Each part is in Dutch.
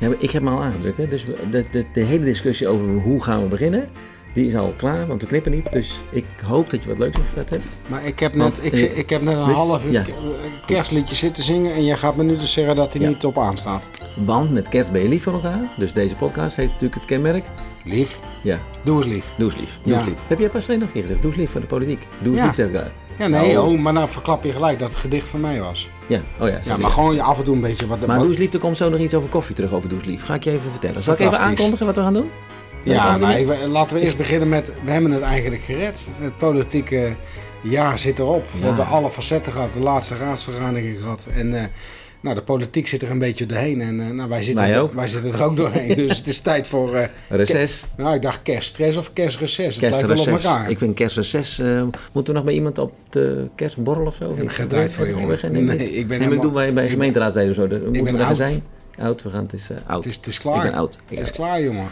Ja, maar ik heb me al aangedrukt. Hè? Dus de, de, de hele discussie over hoe gaan we beginnen, die is al klaar, want we knippen niet. Dus ik hoop dat je wat leuks ingestart hebt. Maar ik heb Want, net, ik, eh, ik heb net een dus- half uur ja. ke- kerstliedje zitten zingen en jij gaat me nu dus zeggen dat hij Ja. niet op aanstaat. Want met kerst ben je lief voor elkaar. Dus deze podcast heeft natuurlijk het kenmerk. Lief, Ja, doe eens lief. doe eens lief. Doe eens lief. Heb jij pas alleen nog een keer gezegd? Doe eens lief voor de politiek. Doe eens lief tegen elkaar. Ja, nee, Oh. oh, maar nou verklap je gelijk dat het gedicht van mij was. Ja, oh ja. Ja, maar gewoon af en toe een beetje wat... Maar wat- Doe eens lief, er komt zo nog iets over koffie terug over Doe eens lief. Ga ik je even vertellen. Zal ik even aankondigen wat we gaan doen? Ja, nou, ik- laten we eerst beginnen met, we hebben het eigenlijk gered. Het politieke jaar zit erop. We hebben alle facetten gehad, de laatste raadsvergadering gehad. En eh, nou, de politiek zit er een beetje doorheen. En eh, nou, wij, zitten Wij er, ook. wij zitten er ook doorheen. dus het is tijd voor, eh, Reces. nou ik dacht kerststress of kerstreces. Het lijkt wel op Kerstreces. elkaar. Ik vind kerstreces. eh, moeten we nog bij iemand op de kerstborrel of zo? Ik heb er geen tijd voor, jongen. Nee, ik ben Nee, maar ik helemaal- doe bij, bij ik- gemeenteraadsleden zo. Dan moeten ben we daar oud. zijn. Oud, we gaan, het is eh, oud. Het is, het is Ik klaar. ben oud. Ik Het is ben klaar, jongen.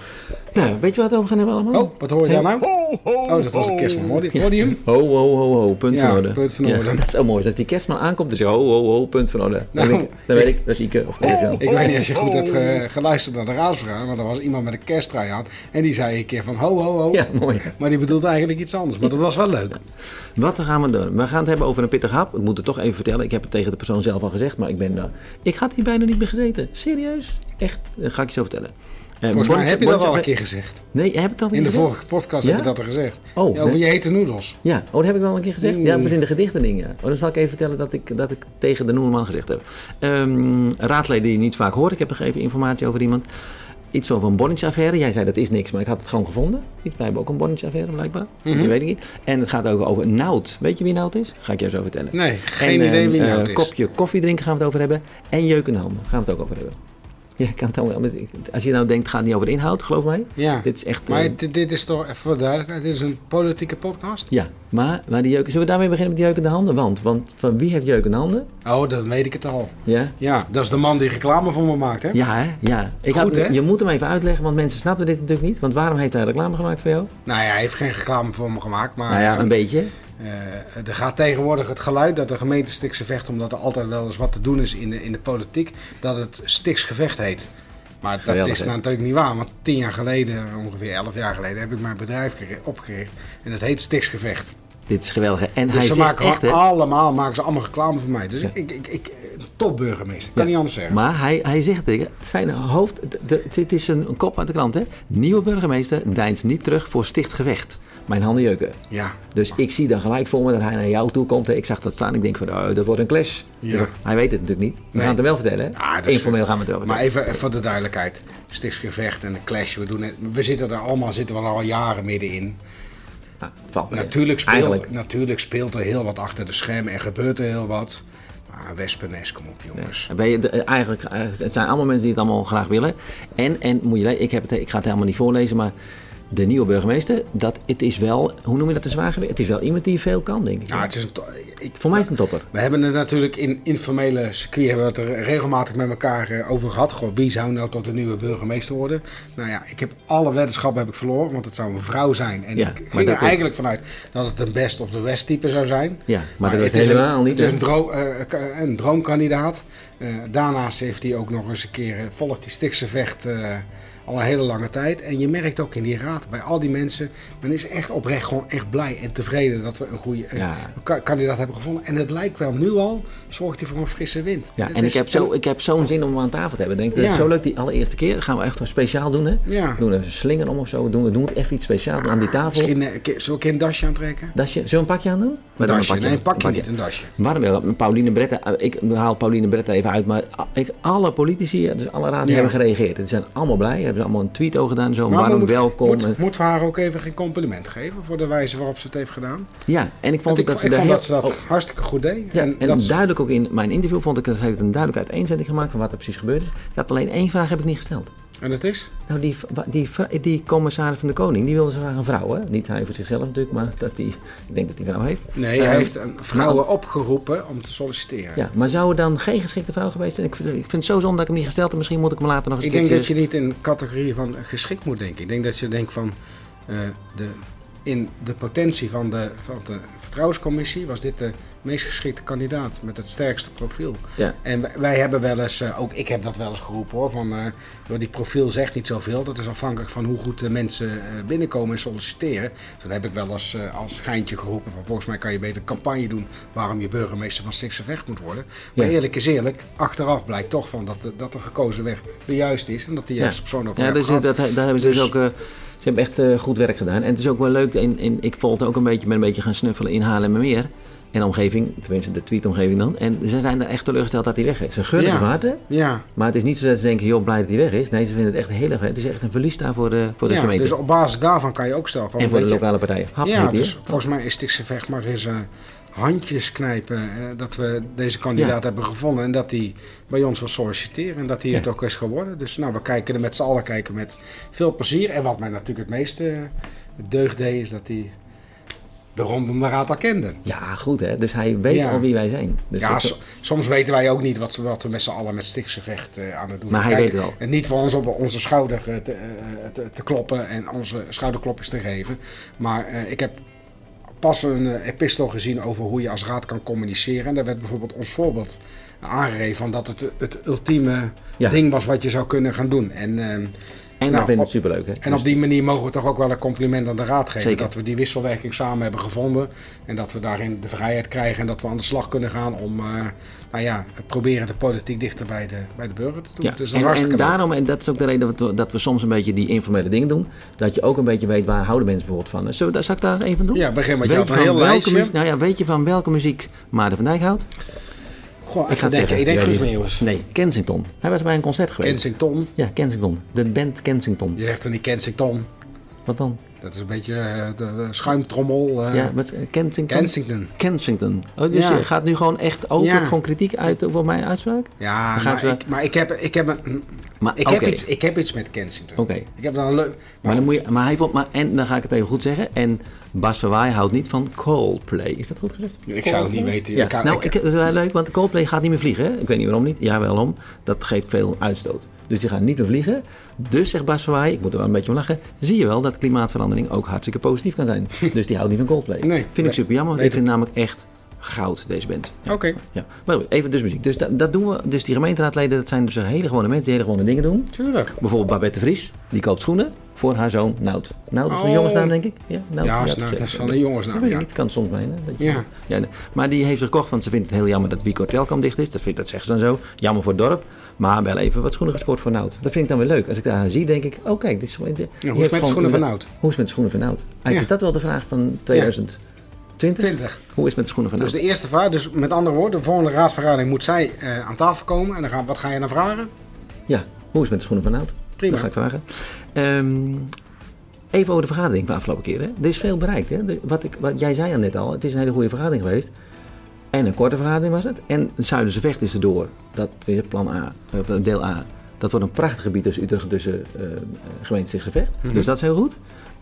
Nou, weet je wat we over gaan hebben allemaal? Oh, wat hoor je daar nou? Oh, dat was een kerstman. Hoor je hem? Ho, ho, ho, ho, punt Ja, van orde. punt van Ja, orde. dat is zo mooi. Als die kerstman aankomt, dan zeg je ho, ho, ho, punt van orde. Dan, Nou, weet, ik, dan weet ik, dat is Ike. Of Ik weet niet als je goed hebt ge- geluisterd naar de raadsvergadering, maar er was iemand met een kersttrui aan. En die zei een keer van ho, ho, ho. Ja, mooi. Maar die bedoelt eigenlijk iets anders. Maar dat was wel leuk. Wat gaan we doen? We gaan het hebben over een pittig hap. Ik moet het toch even vertellen. Ik heb het tegen de persoon zelf al gezegd, maar ik ben daar. Ik had hier bijna niet meer gezeten. Serieus? Echt? Dat ga ik je zo vertellen. Eh, Volgens mij heb je dat al een keer gezegd. Nee, heb ik dat In de gezegd? vorige podcast Ja? heb je dat al gezegd. Oh, Ja, over nee. je hete noedels. Ja, oh, dat heb ik dan een keer gezegd. Ja, dat was in de gedichten ding, ja. Oh, dan zal ik even vertellen dat ik, dat ik tegen de Noemerman gezegd heb. Ehm raadsleden die je niet vaak hoort. Ik heb nog even informatie over iemand. Iets over een Bonnice-affaire. Jij zei dat is niks, maar ik had het gewoon gevonden. Iets, wij hebben ook een Bonnice-affaire blijkbaar. Mhm. Dat weet ik niet. En het gaat ook over Nout. Weet je wie Nout is? Ga ik jou zo vertellen. Nee, geen En, idee eh, wie eh, het is. kopje koffie drinken gaan we het over hebben. En jeuk in de handen gaan we het ook over hebben. Ja, ik kan het allemaal- als je nou denkt, het gaat niet over de inhoud, geloof mij. Ja. Dit is echt... Maar eh, dit, dit is toch, even voor de duidelijkheid, dit is een politieke podcast? ja, maar, maar die jeuk... Zullen we daarmee beginnen met die jeuk in de handen? Want, want van wie heeft jeuk in de handen? Oh, dat weet ik het al. Ja? Ja, dat is de man die reclame voor me maakt, hè? Ja, hè? Ja. Ik Goed, had, hè? Je moet hem even uitleggen, want mensen snappen dit natuurlijk niet. Want waarom heeft hij reclame gemaakt voor jou? Nou ja, hij heeft geen reclame voor me gemaakt, maar... nou ja, een beetje. Eh, er gaat tegenwoordig het geluid dat de gemeente Stiksgevecht, omdat er altijd wel eens wat te doen is in de, in de politiek, dat het Stiksgevecht heet. Maar dat is nou natuurlijk niet waar, want tien jaar geleden, ongeveer elf jaar geleden, heb ik mijn bedrijf geri- opgericht. En dat heet Stiksgevecht. Dit is geweldig. En Dus hij ze zegt maken echt, allemaal, maken ze allemaal reclame voor mij. Dus Ja. ik, ik, ik, top burgemeester, kan Ja. niet anders zeggen. Maar hij, hij zegt tegen zijn hoofd, dit is een, een kop uit de krant hè. Nieuwe burgemeester deins niet terug voor stichtgevecht. Mijn handen jeuken. Ja, Dus ik zie dan gelijk voor me dat hij naar jou toe komt. Ik zag dat staan. Ik denk van, oh, dat wordt een clash. Ja. Hij weet het natuurlijk niet. We Nee. gaan het hem wel vertellen. Ah, Informeel gaan we het wel maar vertellen. even voor de duidelijkheid. Stiksgevecht en de clash, we, doen het, we zitten er allemaal zitten we al jaren middenin. Valt. Natuurlijk speelt, Eigenlijk. natuurlijk speelt er heel wat achter de schermen en gebeurt er heel wat. Maar wespennest, kom op jongens. Je, de- eigenlijk, eigenlijk- het zijn allemaal mensen die het allemaal graag willen. En, en moet je, ik, heb het, ik ga het helemaal niet voorlezen, maar de nieuwe burgemeester, dat, het is wel, hoe noem je dat, de zwaar gewicht? Het is wel iemand die veel kan, denk ik. Nou, het is een ik, Voor mij is het een topper. we hebben het natuurlijk in informele circuit hebben we het er regelmatig met elkaar eh, over gehad. Goh, wie zou nou tot de nieuwe burgemeester worden? Nou ja, ik heb alle weddenschappen heb ik verloren, want het zou een vrouw zijn. En Ja, ik ging er eigenlijk vanuit dat het een best of the west type zou zijn. Ja, maar, dat is helemaal een, niet. Het is een, dro- eh, een droomkandidaat. Eh, daarnaast heeft hij ook nog eens een keer, eh, volgt die stiksevecht eh al een hele lange tijd. En je merkt ook in die raad, bij al die mensen, men is echt oprecht gewoon echt blij en tevreden dat we een goede Ja. kandidaat hebben gevonden. En het lijkt wel nu al, zorgt hij voor een frisse wind. Ja, en ik is- heb, zo, ik heb zo'n zin om hem aan tafel te hebben. Denk, dat is Ja. zo leuk, die allereerste keer. Dat gaan we echt wel speciaal doen, hè? Ja. We doen even een slinger om of zo. We doen, we doen even iets speciaals aan die tafel. Misschien eh, een keer- zullen we een een dasje aantrekken? Dasje, zullen we een pakje aan doen? We Een doen dasje, nee, een pakje Een niet, een dasje. Waarom wel? Pauline Bretta, eh, ik haal Pauline Bretta even uit, maar ik, alle politici, dus alle raden hebben gereageerd. Die zijn allemaal blij, hebben ze allemaal een tweet over gedaan, zo Maar warm, moet, welkom. Moet, En- moeten we haar ook even geen compliment geven voor de wijze waarop ze het heeft gedaan? ja, en ik vond ook dat ik, ze ik vond dat ze dat oh, hartstikke goed deed. ja, en en dat duidelijk ook in mijn interview vond ik dat ze heeft een duidelijke uiteenzetting gemaakt van wat er precies gebeurd is. Ik had alleen één vraag heb ik niet gesteld. En dat is? Nou, die, die, die, commissaris van de Koning, die wilde zo graag een vrouw, hè? Niet hij voor zichzelf natuurlijk, maar dat die, ik denk dat hij vrouw heeft. Nee, hij Ehm, heeft een vrouwen opgeroepen om te solliciteren. Ja, maar zou er dan geen geschikte vrouw geweest zijn? Ik vind, ik vind het zo zonde dat ik hem niet gesteld heb. Misschien moet ik hem later nog eens Ik denk dat je niet in categorie van geschikt moet denken. Ik denk dat je denkt van eh, de in de potentie van de, van de vertrouwenscommissie was dit de meest geschikte kandidaat met het sterkste profiel. Ja. En wij- hebben wel eens, eh, ook ik heb dat wel eens geroepen hoor, van joh, die profiel zegt niet zoveel. Dat is afhankelijk van hoe goed de mensen eh, binnenkomen en solliciteren. Dus dan heb ik wel eens als geintje geroepen van volgens mij kan je beter campagne doen waarom je burgemeester van Stichtse Vecht moet worden. Maar Ja. eerlijk is eerlijk, achteraf blijkt toch van dat, de, dat de gekozen weg de juiste is en dat de juiste persoon over Ja, dus dat, daar hebben ze dus, Dus- ook. Ze hebben echt eh, goed werk gedaan. En het is ook wel leuk. En, en ik ook een beetje met een beetje gaan snuffelen in Haarlemmermeer. En de omgeving, tenminste de tweetomgeving dan. En ze zijn er echt teleurgesteld dat hij weg is. Ze gunnen Ja. het harte. Ja, Maar het is niet zo dat ze denken, joh, blij dat hij weg is. Nee, ze vinden het echt heel erg. Het is echt een verlies daar voor de, voor de ja gemeente. dus op basis daarvan kan je ook stellen van en voor de lokale partijen. Hap, Ja, dus volgens mij is Vecht maar eens eh, handjes knijpen eh, dat we deze kandidaat hebben gevonden en dat hij bij ons wil solliciteren en dat hij het ook is geworden. Dus nou, we kijken er met z'n allen kijken met veel plezier. En wat mij natuurlijk het meeste eh, deugd deed is dat hij de rondom de raad al kende. Ja, goed hè. Dus hij weet Ja. al wie wij zijn. Dus ja, so- soms weten wij ook niet wat, we- wat we met z'n allen met Stichtse Vecht eh, aan het doen Maar hij weet wel. En niet voor ons op onze schouder te, te, te kloppen en onze schouderklopjes te geven. Maar ik heb pas een eh, epistel gezien over hoe je als raad kan communiceren. En daar werd bijvoorbeeld ons voorbeeld aangegeven van dat het het ultieme Ja. ding was wat je zou kunnen gaan doen. En, ehm, en nou, dat vind ik superleuk hè. en Dus- op die manier mogen we toch ook wel een compliment aan de raad geven. Zeker. Dat we die wisselwerking samen hebben gevonden. En dat we daarin de vrijheid krijgen. En dat we aan de slag kunnen gaan om eh, nou ja, proberen de politiek dichter bij de, bij de burger te doen. Ja, Dus dat is en, en daarom, en dat is ook de reden dat we, dat we soms een beetje die informele dingen doen. Dat je ook een beetje weet waar houden mensen bijvoorbeeld van. Zullen we, zal ik daar even van doen? Ja, begin met Weet van welke muziek, nou ja, weet je van welke muziek Maarten van Dijk houdt? Goh, Ik ga het denken. zeggen. Ik denk Guus Meeuwis. Nee, Kensington. Hij was bij een concert geweest. Kensington. ja, Kensington. De band Kensington. Je zegt dan niet Kensington. Wat dan? Dat is een beetje eh, de, de schuimtrommel. eh, ja, wat, Kensington? Kensington. Kensington. Oh, dus Ja. je gaat nu gewoon echt open Ja. gewoon kritiek uit over mijn uitspraak? Ja, Dan maar, ik, maar ik heb, ik heb, een, Maar, ik, heb iets, ik heb iets met Kensington. Oké. Ik heb dan een leuk... Maar, dan goed. moet je, maar hij vond, maar, en dan ga ik het even goed zeggen. En Bas Verwaai houdt niet van Coldplay. Is dat goed gezegd? Ik zou het niet weten. Ja, nou, ik- dat is wel leuk, want Coldplay gaat niet meer vliegen. Hè? Ik weet niet waarom niet. Ja, wel om. Dat geeft veel uitstoot. Dus die gaan niet meer vliegen. Dus zegt Bas Verwaai, ik moet er wel een beetje om lachen. Zie je wel dat klimaatverandering ook hartstikke positief kan zijn. Dus die houdt niet van Coldplay. Nee, vind ik super jammer, want ik vind het namelijk echt goud, deze band. Ja. Oké, Ja. Maar goed, even dus muziek. Dus dat, dat doen we. Dus die gemeenteraadleden, dat zijn dus hele gewone mensen die hele gewone dingen doen. tuurlijk. Bijvoorbeeld Babette Vries, die koopt schoenen voor haar zoon Nout. Nout is een Oh. jongensnaam, denk ik. Ja, Nout, Ja, toch dat is van een jongensnaam, Dat ja. niet, kan soms je. Ja. Ja. Maar die heeft ze gekocht, want ze vindt het heel jammer dat Wico Telkamp dicht is. Dat, vindt, dat zegt ze dan zo. Jammer voor het dorp. Maar wel even wat schoenen gescoord voor Nout. Dat vind ik dan weer leuk. Als ik daar zie, denk ik, oh kijk, dit is... die hoe is het met de schoenen van Nout? Hoe is het met de schoenen van Nout? Eigenlijk Ja. is dat wel de vraag van 2020. 20. Hoe is het met de schoenen van Dus Nout? de eerste vraag, dus met andere woorden, de volgende raadsvergadering moet zij eh, aan tafel komen. En dan gaan, wat ga je dan vragen? Ja, hoe is het met de schoenen van Nout? Prima. Dat ga ik vragen. Ehm, even over de vergadering van de afgelopen keer. Hè. Er is veel bereikt. Hè. De- wat, ik, wat jij zei al net al, het is een hele goede vergadering geweest. En een korte vergadering was het. En het Zuiderse Vecht is erdoor. Dat is plan A, of deel A. Dat wordt een prachtig gebied tussen Utrecht tussen eh, eh, gemeente Vecht. Mhm. Dus dat is heel goed.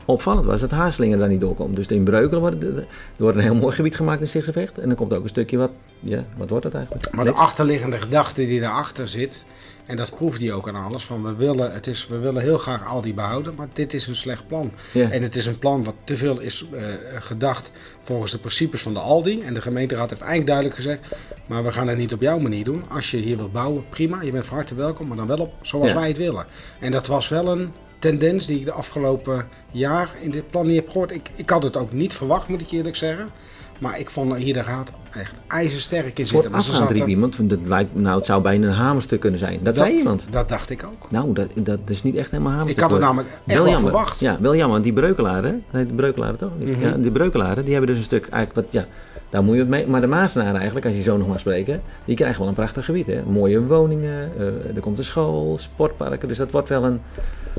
Opvallend was dat Haaslingen daar niet doorkomt. Dus in Breukelen wordt, er wordt een heel mooi gebied gemaakt in Stichtse Vecht. En dan komt ook een stukje wat, ja, wat wordt dat eigenlijk? Maar de achterliggende gedachte die daarachter zit, en dat proeft hij ook aan alles, van we willen, het is, we willen heel graag Aldi behouden, maar dit is een slecht plan. Ja. En het is een plan wat te veel is eh, gedacht volgens de principes van de Aldi. En de gemeenteraad heeft eigenlijk duidelijk gezegd, maar we gaan het niet op jouw manier doen. Als je hier wilt bouwen, prima, je bent van harte welkom, maar dan wel op zoals Ja. wij het willen. En dat was wel een tendens die ik de afgelopen jaar in dit plan niet heb gehoord. Ik, ik had het ook niet verwacht, moet ik eerlijk zeggen. Maar ik vond hier de raad echt ijzersterk in Voor zitten. Ze afgaan iemand, van, dat lijkt, nou het zou bijna een hamerstuk kunnen zijn. Dat, zei iemand. Dat dacht ik ook. Nou, dat, dat is niet echt helemaal hamerstuk. Ik had het namelijk echt wel verwacht. Ja, wel jammer, want die breukelaren, dat heet de breukelaren toch? Mhm. Ja, die breukelaren, die hebben dus een stuk, eigenlijk wat, ja, daar moet je het mee. Maar de Maasnaren eigenlijk, als je zo nog maar spreken, die krijgen wel een prachtig gebied. Hè? Mooie woningen, eh, er komt een school, sportparken, dus dat wordt wel een,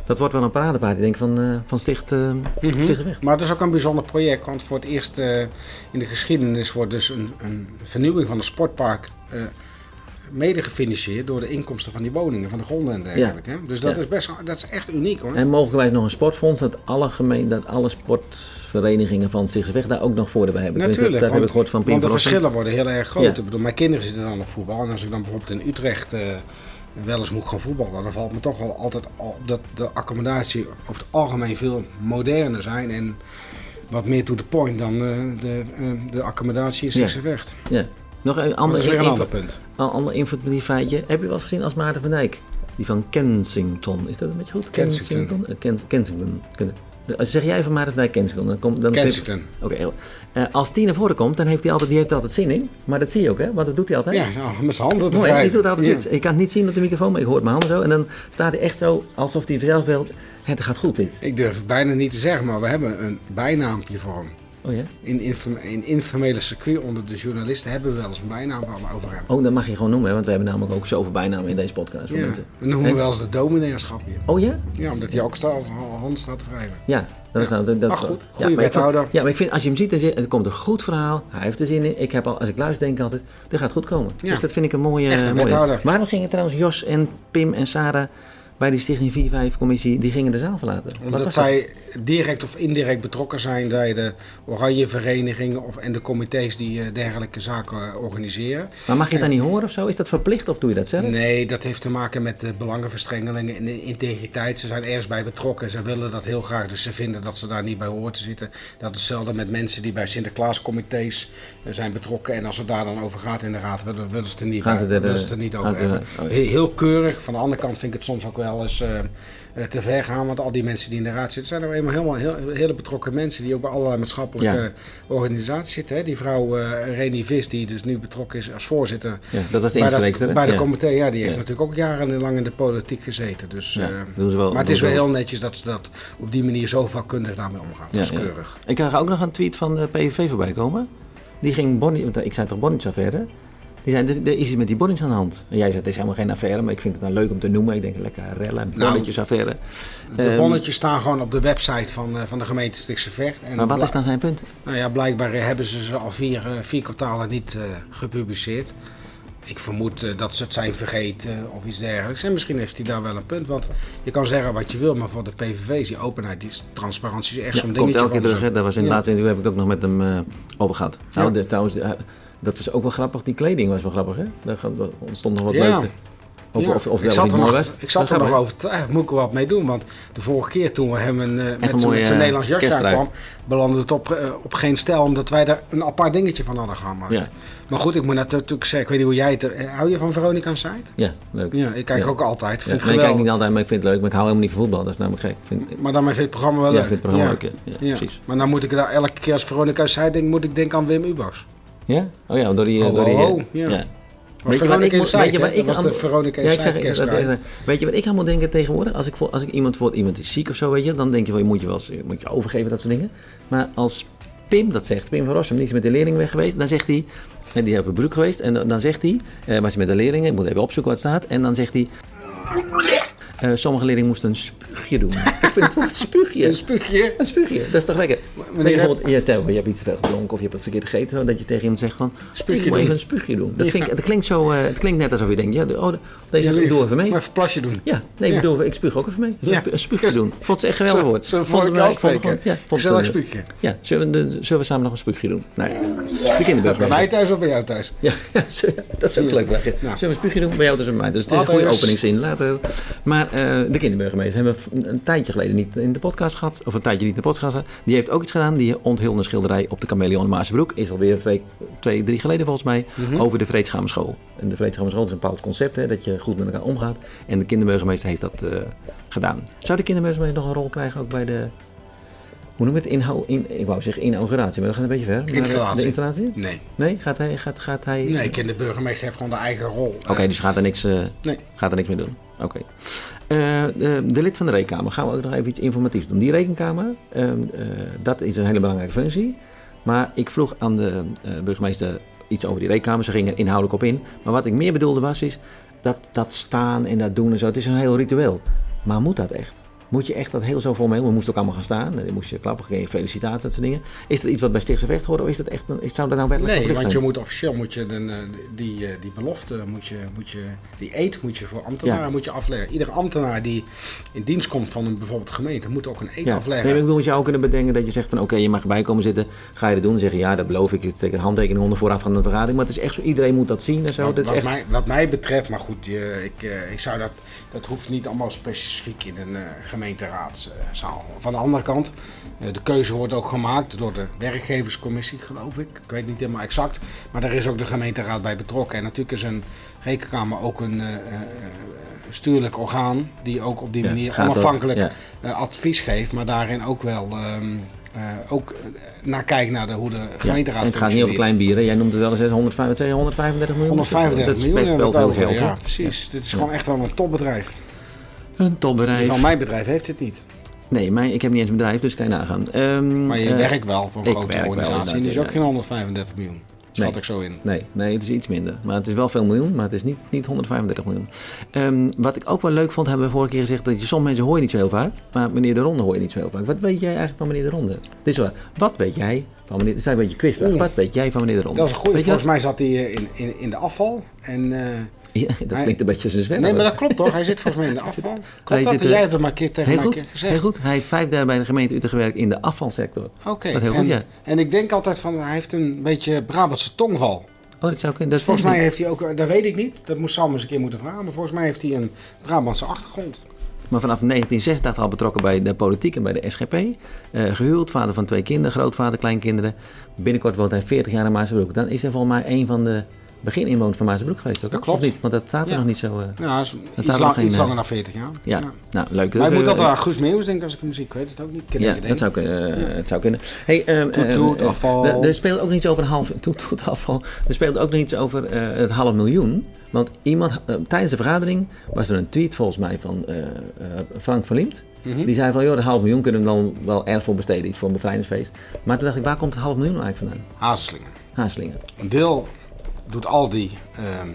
dat wordt wel een paradepaard, ik denk van, eh, van Sticht, Mhm. Stichtenweg. Maar het is ook een bijzonder project, want voor het eerst in de geschiedenis wordt dus een, een vernieuwing van een sportpark eh, mede gefinancierd door de inkomsten van die woningen, van de gronden en dergelijke. Dus dat Ja. is best dat is echt uniek hoor. En mogelijkwijs nog een sportfonds, dat alle, gemeen, dat alle sportverenigingen van Stichtenweg daar ook nog voordeel bij hebben. Natuurlijk, dat, dat heb want, ik gehoord van Pim want de verschillen worden heel erg groot. Ja. Ik bedoel, mijn kinderen zitten dan op voetbal en als ik dan bijvoorbeeld in Utrecht eh, wel eens moet gaan voetballen, dan valt me toch wel altijd op dat de accommodatie over het algemeen veel moderner zijn en wat meer to the point dan eh, de, eh, de accommodatie in Stichtse Vecht. Ja. Nog een Dat ander, is weer een ander punt. Een ander informatiefeitje. Heb je wel eens gezien als Maarten van Dijk? Die van Kensington. Is dat een beetje goed? Kensington. Eh, Ken- Kensington. Ken- Als zeg jij van Maarten van Dijk Kensington, dan komt dan Kensington. Oké. Eh, als die naar voren komt, dan heeft hij altijd, die heeft altijd zin in. Maar dat zie je ook, hè? Want dat doet hij altijd. Ja, zo, met zijn handen Mooi, ik doe het altijd Ja. Ik kan het niet zien op de microfoon, maar ik hoor mijn handen zo. En dan staat hij echt zo, alsof hij zelf wil. Het gaat goed dit. Ik durf het bijna niet te zeggen, maar we hebben een bijnaampje voor hem. Oh ja? In, inform- in informele circuit onder de journalisten hebben we wel eens een bijnaam waar we over hebben. Oh, dat mag je gewoon noemen, hè? want we hebben namelijk ook zoveel bijnamen in deze podcast. Voor Ja, mensen. we noemen En- hem wel eens de domineerschap hier. Oh ja? Ja, omdat hij ook staat als hand staat te wrijven. Ja, dat is Ja. nou... Dat, goed, ja, goede ik wethouder. Ja, maar ik vind, als je hem ziet, dan zit- er komt een goed verhaal. Hij heeft er zin in. Ik heb al, als ik luister, denk ik altijd, dit gaat goed komen. Ja. Dus dat vind ik een mooie... Echt een mooie. wethouder. Waarom gingen trouwens Jos en Pim en Sarah bij die Stichting 4-5-commissie, die gingen de zaal verlaten? Omdat dat? zij direct of indirect betrokken zijn bij de oranje verenigingen of, en de comité's die eh, dergelijke zaken eh, organiseren. Maar mag je het dan niet horen of zo? Is dat verplicht of doe je dat zelf? Nee, dat heeft te maken met de belangenverstrengelingen en de integriteit. Ze zijn ergens bij betrokken. Ze willen dat heel graag, dus ze vinden dat ze daar niet bij horen te zitten. Dat is hetzelfde met mensen die bij Sinterklaascomité's eh, zijn betrokken. En als het daar dan over gaat in de raad, willen, ze het er niet, Gaan bij, ze er, niet over er- hebben. oh heel keurig. Van de andere kant vind ik het soms ook wel eens eh, eh, te ver gaan. Want al die mensen die in de raad zitten, zijn nou eenmaal helemaal heel, hele betrokken mensen. Die ook bij allerlei maatschappelijke Ja. organisaties zitten. Hè. Die vrouw eh Reni Vis, die dus nu betrokken is als voorzitter Ja, dat de bij, dat, bij de Ja. comité, ja, die heeft natuurlijk ook jarenlang in de politiek gezeten. Dus, Ja, doen ze wel- maar het is wel wel. heel netjes dat ze dat op die manier zo vakkundig daarmee omgaan. Dat is keurig. Ik zag ook nog een tweet van de PVV voorbij komen. Die ging Bonnie, want ik zei toch Bonnie-affaire? Die zei, er is iets met die Bonnets aan de hand. En jij zei, het is helemaal geen affaire, maar ik vind het nou leuk om te noemen. Ik denk, lekker rellen, Nou, bonnetjesaffaire. De Ehm, bonnetjes staan gewoon op de website van, eh, van de gemeente Stichtse Vecht. En Maar wat is dan zijn punt? Nou ja, blijkbaar eh, hebben ze ze al vier, eh, vier kwartalen niet gepubliceerd. Ik vermoed dat ze het zijn vergeten of iets dergelijks. En misschien heeft hij daar wel een punt. Want je kan zeggen wat je wil, maar voor de PVV is die openheid, die transparantie is echt Ja, zo'n komt dingetje. elke keer terug. Dat was in Ja. laatste interview heb ik het ook nog met hem eh, over gehad. Nou, Ja. de- trouwens, dat was ook wel grappig. Die kleding was wel grappig, hè? Daar ontstond nog wat Ja. leuks. Of, Ja, of, of ik zat er nog, ik zat er is nog over twijfelen. Moet ik er wat mee doen? Want de vorige keer toen we hem een, eh, met een zijn mooie, met zijn eh, Nederlands jasje aankwam, belandde het op, eh, op geen stijl, omdat wij daar een apart dingetje van hadden gemaakt. Ja. Maar goed, ik moet natuurlijk zeggen, ik weet niet hoe jij het... Hou je van Veronica's site? Ja, leuk. Ja, ik kijk Ja. ook altijd. Ik Ja, vind het ik kijk niet altijd, maar ik vind het leuk. Maar ik hou helemaal niet van voetbal. Dat is namelijk gek. Ik Vind, Maar dan vind je het programma wel ja, ik leuk. vind het programma ja. leuk. Ja, ja, precies. Maar dan moet ik daar elke keer als Veronica zei, denk, moet ik denken aan Wim Ubers. Ja? Oh ja, door die... Ho, door die ho, ja. ja. Weet je wat ik moet- weet je wat ik was de aan- Veronica Ja, ik zeg, Insight dat- dat- kersttrui. weet je wat ik moet denken tegenwoordig? Als ik als ik iemand bijvoorbeeld iemand is ziek of zo, weet je, dan denk je wel, je moet je wel eens, moet je overgeven dat soort dingen. Maar als Pim dat zegt, Pim van Rossum, die is met de leerling weg geweest, dan zegt hij, en die hebben broek geweest, en dan, dan zegt hij, eh, was hij met de leerlingen, ik moet even opzoeken wat staat, en dan zegt hij, eh, sommige leerlingen moesten een spuugje doen. ik vind het woord spuugje. Een spuugje. Een spuugje, dat is toch lekker? je bijvoorbeeld, je, stel, je hebt iets gedronken of je hebt het verkeerd gegeten, dat je tegen iemand zegt van, Spuugje ik moet even een spuugje doen. Dat, Ja. vind ik, dat klinkt zo, eh, het klinkt net alsof je denkt, ja, oh, de- deze Ja, ik doe even mee. Maar even een plasje doen. Ja, nee, ik Ja. bedoel, ik spuug ook even mee. Ja. Een spuugje doen. Vond ze echt geweldig woord. Zullen we Vonden voor elkaar wij- vonden afspreken? gewoon- Ja, vond spuugje. Ja, zullen we, zullen we samen nog een spuugje doen? Nou, ja, de Bij kinderburgemeester. mij thuis of bij jou thuis? Ja, dat is ook leuk. Nou. Zullen we een spuugje doen bij jou tussen mij? Dus het is een goede openingszin. Later. Maar de kinderburgemeester hebben we een, tijdje geleden niet in de podcast gehad. Of een tijdje niet in de podcast gehad. Die heeft ook iets gedaan. Die onthulde een schilderij op de Chameleon Maasbroek. Is alweer twee, twee, drie geleden volgens mij. Mhm. Over de Vreedzame School. En de Vreedzame School is een bepaald concept. Hè, dat je goed met elkaar omgaat. En de kinderburgemeester heeft dat eh, gedaan. Zou de kinderburgemeester nog een rol krijgen ook bij de... Hoe noem je het? Inhou, in, ik wou zeggen inauguratie, maar dat gaat een beetje ver. Maar, eh, Installatie. De installatie? Nee. Nee? Gaat hij... Gaat, gaat hij Nee, kinderburgemeester heeft gewoon de eigen rol. Oké, dus gaat er niks, eh, Nee. gaat er niks mee doen. Oké. Eh, de, de lid van de rekenkamer, gaan we ook nog even iets informatiefs doen. Die rekenkamer, ehm, eh, dat is een hele belangrijke functie. Maar ik vroeg aan de eh, burgemeester iets over die rekenkamer. Ze gingen er inhoudelijk op in. Maar wat ik meer bedoelde was, is dat, dat staan en dat doen en zo. Het is een heel ritueel. Maar moet dat echt? Moet je echt dat heel zo voor mee? We moesten ook allemaal gaan staan. Dan moest je klappen, geen felicitaties, dat soort dingen. Is dat iets wat bij Stichtse Vecht hoort? Of is dat echt een, zou dat nou wettelijk Nee, want je moet officieel moet je de, eh, die, eh, die belofte, moet je, moet je, die eet moet je voor ambtenaren Ja. moet je afleggen. Iedere ambtenaar die in dienst komt van een bijvoorbeeld gemeente moet ook een eet Ja. afleggen. Nee, maar ik bedoel, je zou ook kunnen bedenken dat je zegt van oké, je mag erbij komen zitten. Ga je dat doen? Dan zeg je ja, dat beloof ik. Ik teken een handtekening onder vooraf van de vergadering. Maar het is echt zo, iedereen moet dat zien en zo. Wat, dat is wat echt... mij, wat mij betreft, maar goed, je, ik, eh, ik zou dat, dat hoeft niet allemaal specifiek in een eh, gemeenteraadszaal. Van de andere kant, eh, de keuze wordt ook gemaakt door de werkgeverscommissie, geloof ik. Ik weet niet helemaal exact. Maar daar is ook de gemeenteraad bij betrokken. En natuurlijk is een rekenkamer ook een eh, stuurlijk orgaan die ook op die manier onafhankelijk ja. advies geeft. Maar daarin ook wel ehm, eh, ook naar kijkt naar de, hoe de Ja, gemeenteraad en het gaat niet over functioneert. klein bieren. Jij noemde wel eens 135, 135 miljoen. 135 dat is miljoen best wel veel geld. Ja, precies. Dit is gewoon echt wel een topbedrijf. Een topbedrijf. Van mijn bedrijf heeft dit niet. Nee, mijn, ik heb niet eens een bedrijf, dus kan je nagaan. Ehm, Maar je eh, werkt wel voor een grote organisatie. Die is inderdaad, ook geen 135 miljoen. Schat Nee. ik zo in. Nee, nee, het is iets minder. Maar het is wel veel miljoen, maar het is niet, niet 135 miljoen. Ehm, wat ik ook wel leuk vond, hebben we vorige keer gezegd, dat je sommige mensen hoor je niet zo heel vaak, maar meneer De Ronde hoor je niet zo heel vaak. Wat weet jij eigenlijk van meneer De Ronde? Dit is waar. Wat weet jij van meneer, dit is een beetje quizvraag. Wat weet jij van meneer De Ronde? Dat is een goede. Volgens mij zat hij eh, in, in, in de afval. En, eh, Ja, dat Hij- klinkt een beetje als een zwemmer. nee, maar dat klopt toch? Hij zit volgens mij in de afval. Hij Klopt dat? zit, En eh, jij hebt het maar een keer tegen Heel mij goed, gezegd. heel goed. Hij heeft vijf jaar bij de gemeente Utrecht gewerkt in de afvalsector. Oké. Heel goed, en, ja. en ik denk altijd van, hij heeft een beetje Brabantse tongval. Oh, dat zou kunnen. Dat is Volgens mij heeft hij ook, dat weet ik niet, dat moest Sam eens een keer moeten vragen, maar volgens mij heeft hij een Brabantse achtergrond. Maar vanaf 1986 al betrokken bij de politiek en bij de SGP. Eh, gehuwd, vader van twee kinderen, grootvader, kleinkinderen. Binnenkort woont hij 40 jaar in Maasbroek. Dan is hij volgens mij een van de begininwoners van Maasbroek geweest. Ook, Dat of klopt. niet? Want dat staat er Ja. nog niet zo... eh, Ja, dat is iets, lang- geen, iets eh, langer dan 40 jaar. ja. nou leuk. Maar ik moet eh, altijd aan Guus Meeuwis denken als ik hem zie. Ik weet het ook niet. Ik ken Ja, het dat zou kunnen. eh, het zou kunnen. Hey, Toet, toet, eh, afval. Er, speelt ook nog iets over een half. Toet, toet, afval. Er speelt ook nog iets over eh, het half miljoen. Want iemand, eh, tijdens de vergadering was er een tweet volgens mij van eh, eh, Frank van Liemt. Mhm. Die zei van, joh, dat half miljoen kunnen we dan wel erg voor besteden. Iets voor een bevrijdingsfeest. Maar toen dacht ik, waar komt het half miljoen eigenlijk vandaan? Hazelslingen. Haaslingen. Een deel doet Aldi, ehm,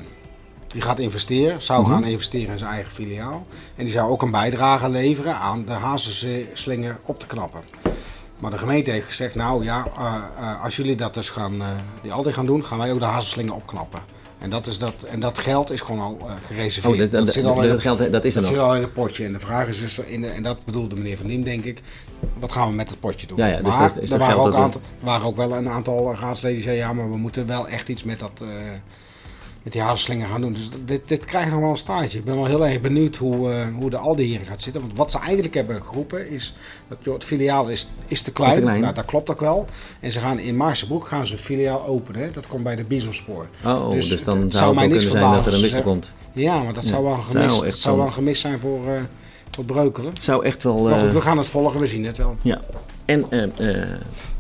die gaat investeren, zou Mhm. gaan investeren in zijn eigen filiaal. En die zou ook een bijdrage leveren aan de hazelslinger op te knappen. Maar de gemeente heeft gezegd, nou ja, eh, eh, als jullie dat dus gaan, eh, die Aldi gaan doen, gaan wij ook de hazelslinger opknappen. En dat, is dat, en dat geld is gewoon al gereserveerd. Oh, dat, dat, zit al in dat geld, dat is er dat zit al in het potje. En de vraag is dus, in de, en dat bedoelde meneer Van Diem denk ik, wat gaan we met het potje doen? Ja, ja, dus dat is er waren ook, aantal, waren ook wel een aantal raadsleden die zeiden, ja, maar we moeten wel echt iets met dat... eh, met die hazelslinger gaan doen. Dus dit, dit krijgt nog wel een staartje. Ik ben wel heel erg benieuwd hoe, eh, hoe de Aldi hierin gaat zitten. Want wat ze eigenlijk hebben geroepen is dat joh, het filiaal is, is te klein. Te klein. Nou, dat klopt ook wel. En ze gaan in Maarsebroek gaan ze een filiaal openen. Dat komt bij de Bisonspoor. Oh, Dus dus, het- dan het zou het mij niks kunnen zijn dat er een wissel komt. Ja, maar dat Ja, zou wel een zou gemis, zou zo- wel een gemis zijn voor, eh, voor Breukelen. Zou echt wel... Maar goed, eh, we gaan het volgen. We zien het wel. Ja, en eh, eh,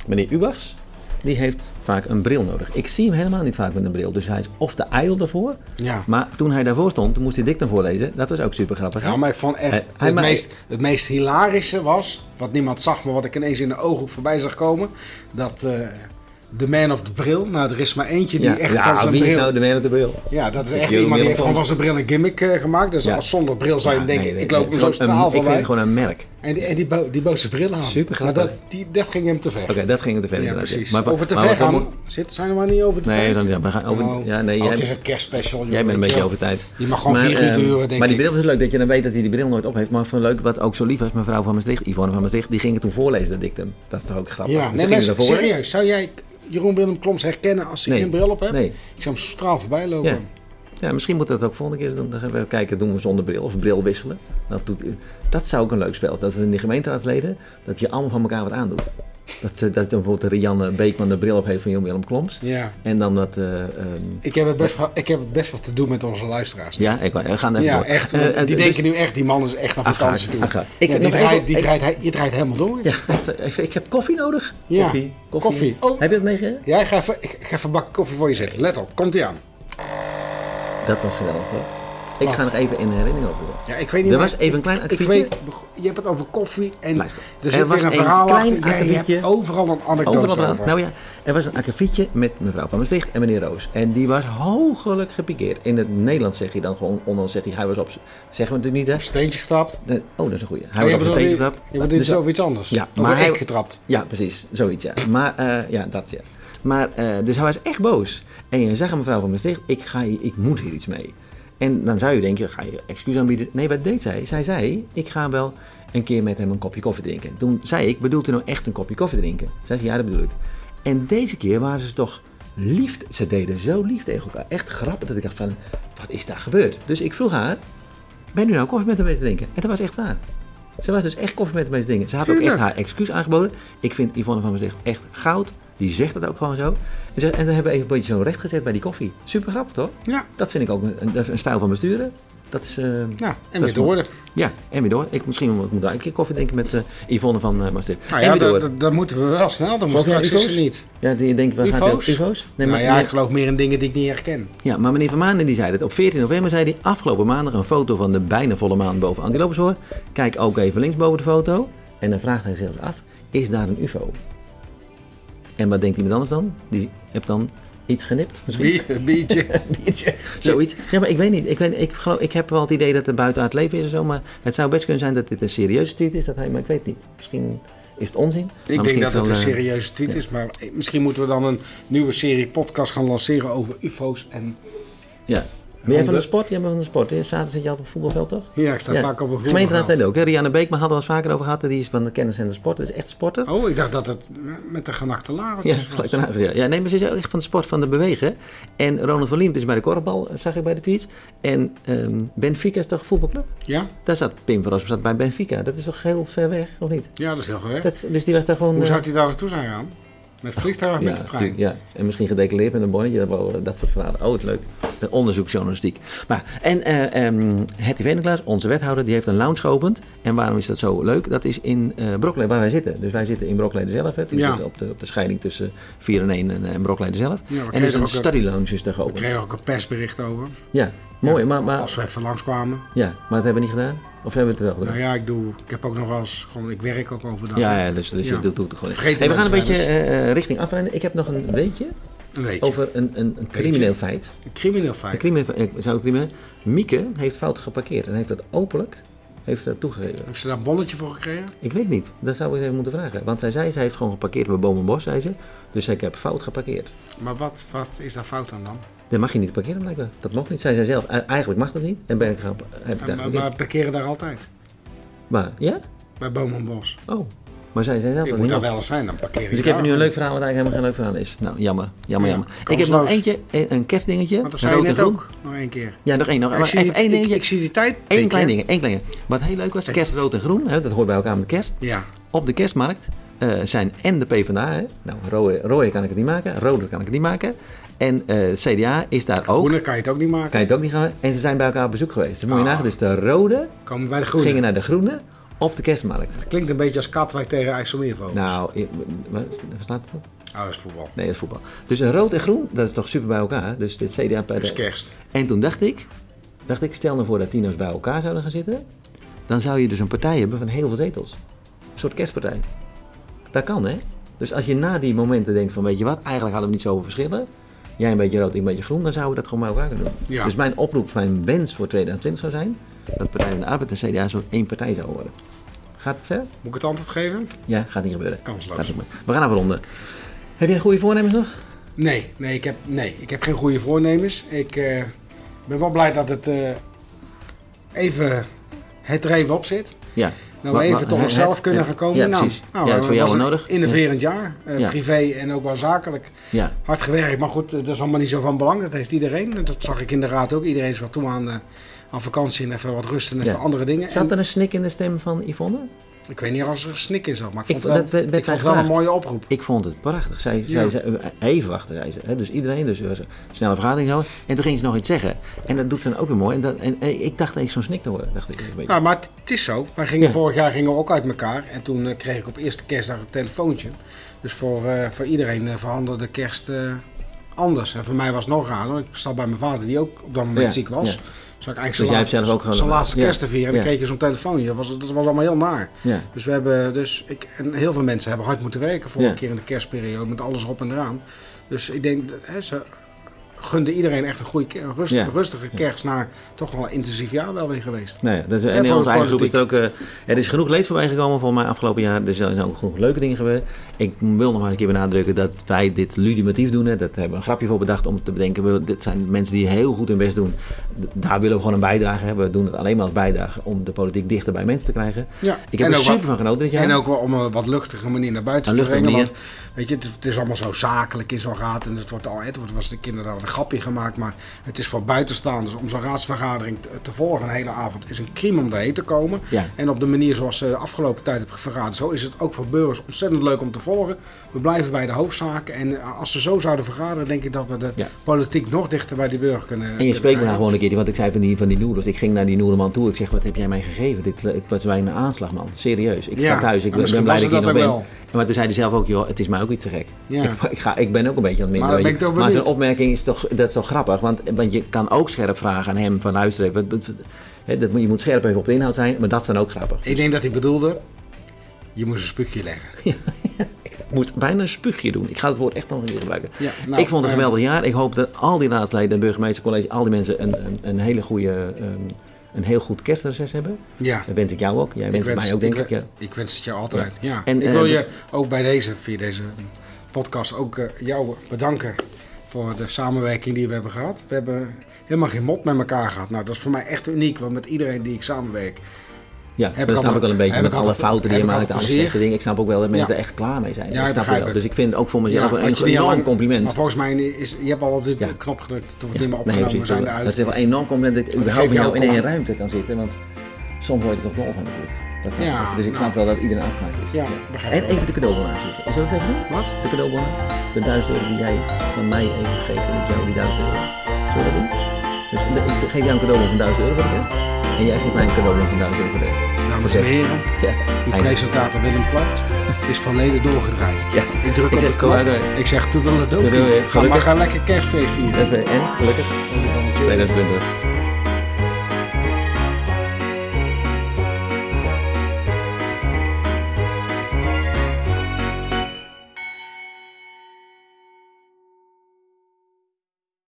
meneer Ubachs, die heeft vaak een bril nodig. Ik zie hem helemaal niet vaak met een bril. Dus hij is of de idol daarvoor. Ja. Maar toen hij daarvoor stond, moest hij dictum voorlezen. Dat was ook super grappig. Ja, maar ik vond echt, Hij- het, meest, het meest hilarische was, wat niemand zag, maar wat ik ineens in de ooghoek voorbij zag komen, dat de man of the bril, nou er is maar eentje die ja, echt ja, van zijn wie bril... is nou de man met de bril? Ja, dat is echt iemand die heeft gewoon van zijn bril een gimmick eh, gemaakt. Dus als zonder bril zou je denken, nee, ik loop hem zo straal Ik vind het gewoon een merk. En die, en die, bo- die boze bril aan. Super Maar grappig. dat, die, dat ging hem te ver. Oké, dat ging te ver. ja, precies. Maar, over te maar ver gaan, zit, zijn we maar niet over de Nee, tijd? ja, we gaan over, Oh. ja, nee, Oh, jij, het is een kerstspecial. joh, jij bent een beetje over tijd. Je mag gewoon vier uur ehm, duren, denk Maar die bril is leuk dat je dan weet dat hij die bril nooit op heeft. Maar van leuk, wat ook zo lief was, mevrouw van Maastricht, Yvonne van Maastricht, die ging het toen voorlezen, dat dictum. Dat is toch ook grappig. Ja, Dus nee, maar serieus. Zou jij Jeroen Willem Kloms herkennen als hij Nee. geen bril op heeft? Nee. Ik zou hem straal voorbij lopen. Ja. Misschien moeten we dat ook volgende keer doen. Dan gaan we kijken, doen we zonder bril of bril wisselen. Dat, doet, dat zou ook een leuk spel zijn. Dat we in die gemeenteraadsleden, dat je allemaal van elkaar wat aandoet. Dat, dat bijvoorbeeld Rianne Beekman de bril op heeft van Jon Willem Kloms. Ja. En dan dat... eh, ehm, Ik heb, het best wel, ik heb het best wat te doen met onze luisteraars. ja, ik, we gaan even Ja, door. echt. Eh, want eh, die dus- denken nu echt, die man is echt aan vakantie toe. afgaat. Ik- Ja, die draait, die draait, hij- je draait helemaal door. Ja, even, ik heb koffie nodig. Ja, Koffie, koffie. koffie. Oh. Heb je dat meegegeven? Ja, ik ga even, ik ga even een bak koffie voor je zetten. Let op, komt ie aan. Dat was geweldig hoor. Ik Wat? ga nog even in de herinnering opzoeken. Ja, ik weet niet Er was even een klein ik, ik akkefietje. weet, je hebt het over koffie en Luister, er er was weer een een verhaal klein achter. Jij akkefietje. hebt overal een anekdote Overal over. Nou ja, er was een akkefietje met mevrouw van Maastricht en meneer Roos. En die was hoogelijk gepikeerd. In het Nederlands zeg je dan gewoon, ondanks zeg je, hij was op, zeggen we natuurlijk niet hè. Steentje getrapt. De- oh, dat is een goeie. Hij Oh, was op zijn teentje Je getrapt. bedoelt dit Dus- is over iets anders. Ja, over maar hij- ik getrapt. Ja, precies. Zoiets, ja. Maar, eh, ja, dat, ja. Maar, eh, dus hij was echt boos. En je zag aan mevrouw van Maastricht, ik, ga hier, ik moet hier iets mee. En dan zou je denken, ga je excuus aanbieden? Nee, wat deed zij? Zij zei, ik ga wel een keer met hem een kopje koffie drinken. Toen zei ik, bedoelt u nou echt een kopje koffie drinken? Zij zei, ja, dat bedoel ik. En deze keer waren ze toch lief. Ze deden zo lief tegen elkaar. Echt grappig dat ik dacht van, wat is daar gebeurd? Dus ik vroeg haar, ben u nou koffie met hem mee te drinken? En dat was echt waar. Ze was dus echt koffie met de meeste dingen. Ze had ook echt haar excuus aangeboden. Ik vind Yvonne van Zegt echt goud. Die zegt het ook gewoon zo. En, dan hebben we even een beetje zo recht gezet bij die koffie. Super grappig, toch? Ja, Dat vind ik ook een, een, een stijl van besturen. Dat is... eh, ja. en Dat weer door. ja, en weer door. Ik, misschien moet ik daar een keer koffie drinken met eh, Yvonne van uh, Maastricht. Nou en ja, weer door. dat, dat, dat moeten we wel snel doen, maar Geloof jij straks is niet. Ja, die denkt, we gaan UFO's? UFO's? Nee, nou ja, meneer- ik geloof meer in dingen die ik niet herken. Ja, maar meneer Van Maanen die zei dat. Op 14 november zei hij afgelopen maandag een foto van de bijna volle maan boven Antilopensoor. Kijk ook even links boven de foto. En dan vraagt hij zich af, is daar een ufo? En wat denkt iemand anders dan? Die heeft dan iets genipt Een biertje. Biertje, Zoiets. Ja, maar ik weet niet. Ik, weet, ik, geloof, ik heb wel het idee dat er buiten het leven is en zo. Maar het zou best kunnen zijn dat dit een serieuze tweet is. Dat hij, maar ik weet het niet. Misschien is het onzin. Ik denk dat het een eh, serieuze tweet ja. is, maar misschien moeten we dan een nieuwe serie podcast gaan lanceren over UFO's. En Ja. Ben jij van de sport? Jij bent van de sport. hè? Zaterdag zit je altijd op het voetbalveld, toch? ja, ik sta vaak op een Gemeenteraad voetbalveld. zei ook. Hè? Rianne Beekman hadden we het vaker over gehad. Die is van de kennis en de sport. Dat is echt sporter. Oh, ik dacht dat het met de genachte Ja, larentjes gelijk was. gezegd. Ja, nee, maar ze is ook echt van de sport van de bewegen. En Ronald van Liemt is bij de korfbal, zag ik bij de tweets. En ehm, Benfica is toch een voetbalclub? Ja? Daar zat Pim van Rossum zat bij Benfica. Dat is toch heel ver weg, of niet? ja, dat is heel gewerkt. Dat is- dus die was daar gewoon... Hoe eh, zou hij daar naartoe zijn gegaan? Met vliegtuig of ja, met de trein? ja, en misschien gedeclareerd met een bonnetje, dat, wel, dat soort verhalen. Oh, het leuk. Een onderzoeksjournalistiek. Maar, en eh ehm Hetty Veneklaas, onze wethouder, die heeft een lounge geopend. En waarom is dat zo leuk? Dat is in eh Brokleden, waar wij zitten. Dus wij zitten in Brokleden zelf. Hè. We Ja. op de, op de scheiding tussen 4 en 1 en, en Brokleden zelf. Ja, we en dus kregen een study lounge is daar We geopend. kregen ook een persbericht over. Ja, mooi. Maar, maar, Als we even langskwamen. ja, maar dat hebben we niet gedaan? Of hebben we het wel gedaan? Nou ja, ik, doe, ik heb ook nog wel eens, gewoon, ik werk ook overdag. Ja, ja, dus, dus Ja. je doet, doet het gewoon. Vergeet Hey, we gaan een beetje eh, eh, richting afleiden. Ik heb nog een weetje Een weetje. over een, een, een crimineel feit. Een crimineel Een feit. crimineel, ik zou het crimineel. Mieke heeft fout geparkeerd en heeft dat openlijk heeft dat toegegeven. Heeft ze daar een bonnetje voor gekregen? Ik weet niet, dat zou ik even moeten vragen. Want zij zei, zij heeft gewoon geparkeerd bij Boom en Bos, zei ze. Dus ik heb fout geparkeerd. Maar wat, wat is daar fout aan dan? Dat mag je niet parkeren blijkbaar. Dat mocht niet. Zij zei zelf, "E- eigenlijk mag dat niet. En ben ik gaan... Heb ik Maar, daar, maar parkeren daar altijd. maar, ja? Bij Boom en Bos. Oh. Maar zij zei zelf Ik moet daar wel eens zijn, dan parkeer ik Dus ik heb nu een leuk verhaal wat eigenlijk helemaal geen leuk verhaal is. Nou, jammer, jammer, Ja, jammer. Ik heb nog eentje, een, kerstdingetje. Want dat zei je net ook. Nog één keer. Ja, nog één. Nog, Maar even één dingetje. ik zie die tijd. Eén klein ding, één klein. Wat heel leuk was, kerst rood en groen, hè, dat hoort bij elkaar met kerst. Ja. Op de kerstmarkt eh, zijn en de PvdA, hè, nou rode, rode kan ik het niet maken, rode kan ik het niet maken. En eh, het CDA is daar ook, Groene kan je het ook niet maken. kan je het ook niet gaan. En ze zijn bij elkaar op bezoek geweest. Dus moet je Ah. nagaan, dus de rode Komen bij de groene. gingen naar de groene op de kerstmarkt. Het klinkt een beetje als Katwijk tegen IJsselmeervogels. Nou, wat, verstaat het? Oh, dat is voetbal. Nee, dat is voetbal. Dus een rood en groen, dat is toch super bij elkaar. Dus dit CDA bij is kerst. En toen dacht ik, dacht ik, stel nou voor dat die eens bij elkaar zouden gaan zitten. Dan zou je dus een partij hebben van heel veel zetels. Een soort kerstpartij. Dat kan, hè? Dus als je na die momenten denkt van, weet je wat, eigenlijk hadden we niet zoveel verschillen. Jij een beetje rood, ik een beetje groen, dan zouden we dat gewoon bij elkaar kunnen doen. Ja. Dus mijn oproep, mijn wens voor 2020 zou zijn, dat Partij van de Arbeid en CDA zo'n één partij zouden worden. Gaat het ver? Moet ik het antwoord geven? Ja, gaat niet gebeuren. Kansloos. Gaat. We gaan afronden. Heb jij goede voornemens nog? Nee, nee, ik heb, nee, ik heb geen goede voornemens. Ik eh, ben wel blij dat het eh, even, het er even op zit. Ja. Nou, Maar- even maar- tot onszelf kunnen Ja, gaan komen. Ja, nou, precies. nou, ja, dat is voor jou wel nodig. Innoverend jaar. eh, Ja. Privé en ook wel zakelijk. Ja. Hard gewerkt, maar goed, dat is allemaal niet zo van belang. Dat heeft iedereen. Dat zag ik in de raad ook. Iedereen is wat toe aan, eh, aan vakantie en even wat rust en even Ja. andere dingen. Zat er een snik in de stem van Yvonne? Ik weet niet of er een snik in zat, maar ik Ik- vond het wel, dat werd- werd ik vond wel een mooie oproep. Ik vond het prachtig. Zij, Ja. zij, zij- even wachten, zei ze. Dus iedereen, dus een snelle vergadering zo. En toen ging ze nog iets zeggen. En dat doet ze dan ook weer mooi. En, dat, en, en ik dacht eens zo'n snik te horen. Dacht ik, een. Ja, maar het, is zo. Wij gingen Ja. vorig jaar gingen we ook uit elkaar. En toen eh, kreeg ik op eerste kerstdag een telefoontje. Dus voor, eh, voor iedereen uh, verhandelde kerst eh, anders. En voor mij was het nog raar. Ik zat bij mijn vader die ook op dat moment Ja, ziek was. Dus ik eigenlijk Dus jij hebt laatste- zelf ook gewoon- zijn laatste Ja. kerst vieren. En dan kreeg je zo'n telefoontje. Dat was, dat was allemaal heel naar. Dus we hebben, dus ik, en heel veel mensen hebben hard moeten werken vorige keer in de kerstperiode. Met alles erop en eraan. Dus ik denk, dat, hè, ze gunden iedereen echt een goede, rustige, Ja. rustige kerst. Na toch wel een intensief jaar wel weer geweest. Ja, dat is, en in onze eigen groep is er ook. eh, er is genoeg leed voorbij gekomen voor mij afgelopen jaar. Er zijn ook genoeg leuke dingen gebeurd. Ik wil nog maar een keer benadrukken dat wij dit ludimatief doen. Hè. Dat hebben we een grapje voor bedacht om te bedenken. we- Dit zijn mensen die heel goed hun best doen. Daar willen we gewoon een bijdrage hebben. We doen het alleen maar als bijdrage om de politiek dichter bij mensen te krijgen. Ja. Ik heb En er super wat- van genoten dit jaar. En ook wel om een wat luchtige manier naar buiten Een te brengen. Want weet je, het, is- het is allemaal zo zakelijk in zo'n raad. En het wordt al, het wordt, was de kinderen grapje gemaakt, maar het is voor buitenstaanders om zo'n raadsvergadering te, te volgen een hele avond is een crime om daarheen te komen. Ja. En op de manier zoals ze de afgelopen tijd hebben vergaderd, zo is het ook voor burgers ontzettend leuk om te volgen. We blijven bij de hoofdzaken en eh, als ze zo zouden vergaderen, denk ik dat we de Ja. politiek nog dichter bij die burger kunnen. En je kunnen spreekt me nou gewoon een keer, want ik zei van die, van die noedels. Ik ging naar die noedelman toe. Ik zeg, wat heb jij mij gegeven? Dit ik was bij een aanslag, man. Serieus. Ik Ja, ga thuis. Ik maar ben, blij dat ik hier nog ben. En Maar toen zei hij zelf ook, joh, het is mij ook iets te gek. Ja. Ik, ik, ga, ik ben ook een beetje aan het Maar minder. toch maar zijn opmerking is toch, dat is toch grappig. Want, want je kan ook scherp vragen aan hem van luister even. je moet scherp even op de inhoud zijn, maar dat is dan ook grappig. Ik denk dat hij bedoelde, je moest een spuugje leggen. Ik moest bijna een spuugje doen. Ik ga het woord echt nog een keer gebruiken. Ja, nou, ik vond het een eh, geweldig jaar. Ik hoop dat al die raadsleden en burgemeestercollege, al die mensen een, een, een hele goede, ehm, een heel goed kerstreces hebben. Ja. Dat wens ik jou ook. Jij wenst het mij ook, denk ik. Ja. Ik wens het jou altijd. Ja. En, ik eh, wil dus- je ook bij deze, via deze podcast, ook eh, jou bedanken voor de samenwerking die we hebben gehad. We hebben helemaal geen mot met elkaar gehad. Nou, dat is voor mij echt uniek, want met iedereen die ik samenwerk. Ja, Heb dat ik snap ik wel een beetje met alle fouten die je maakt, alle slechte dingen. Ik snap ook wel dat mensen er echt klaar mee zijn. Ja, Ik begrijp wel. het. Dus ik vind ook voor mezelf een dat enorm compliment. Maar volgens mij is, je hebt al op dit knop gedrukt, toen we niet meer opgenomen, we zijn Dat eruit. is wel een enorm compliment dat ik überhaupt met jou in één ruimte kan zitten. Want soms word je toch nog van natuurlijk. Dat Ja, dus ik nou. snap wel dat iedereen afgemaakt is. Ja, En wel. even de cadeaubon aanzoeken. Is dat ook even doen? Wat? De cadeaubon. De 1000 euro die jij van mij even geeft en ik jou die 1000 euro. Zullen we dat doen? Dus ik geef jou een cadeaubon van 1000 euro voor de rest. En jij geeft mij een cadeaubon van 1000 euro voor de rest. Dames en heren, Ja, uw presentator Willem Klart is van leden doorgedraaid. Ja. Ik druk Ik op de knop. hè. Ik zeg toedeledokie. Doei, doei, Ga maar gaan lekker kerstfeest vieren. En gelukkig 2020.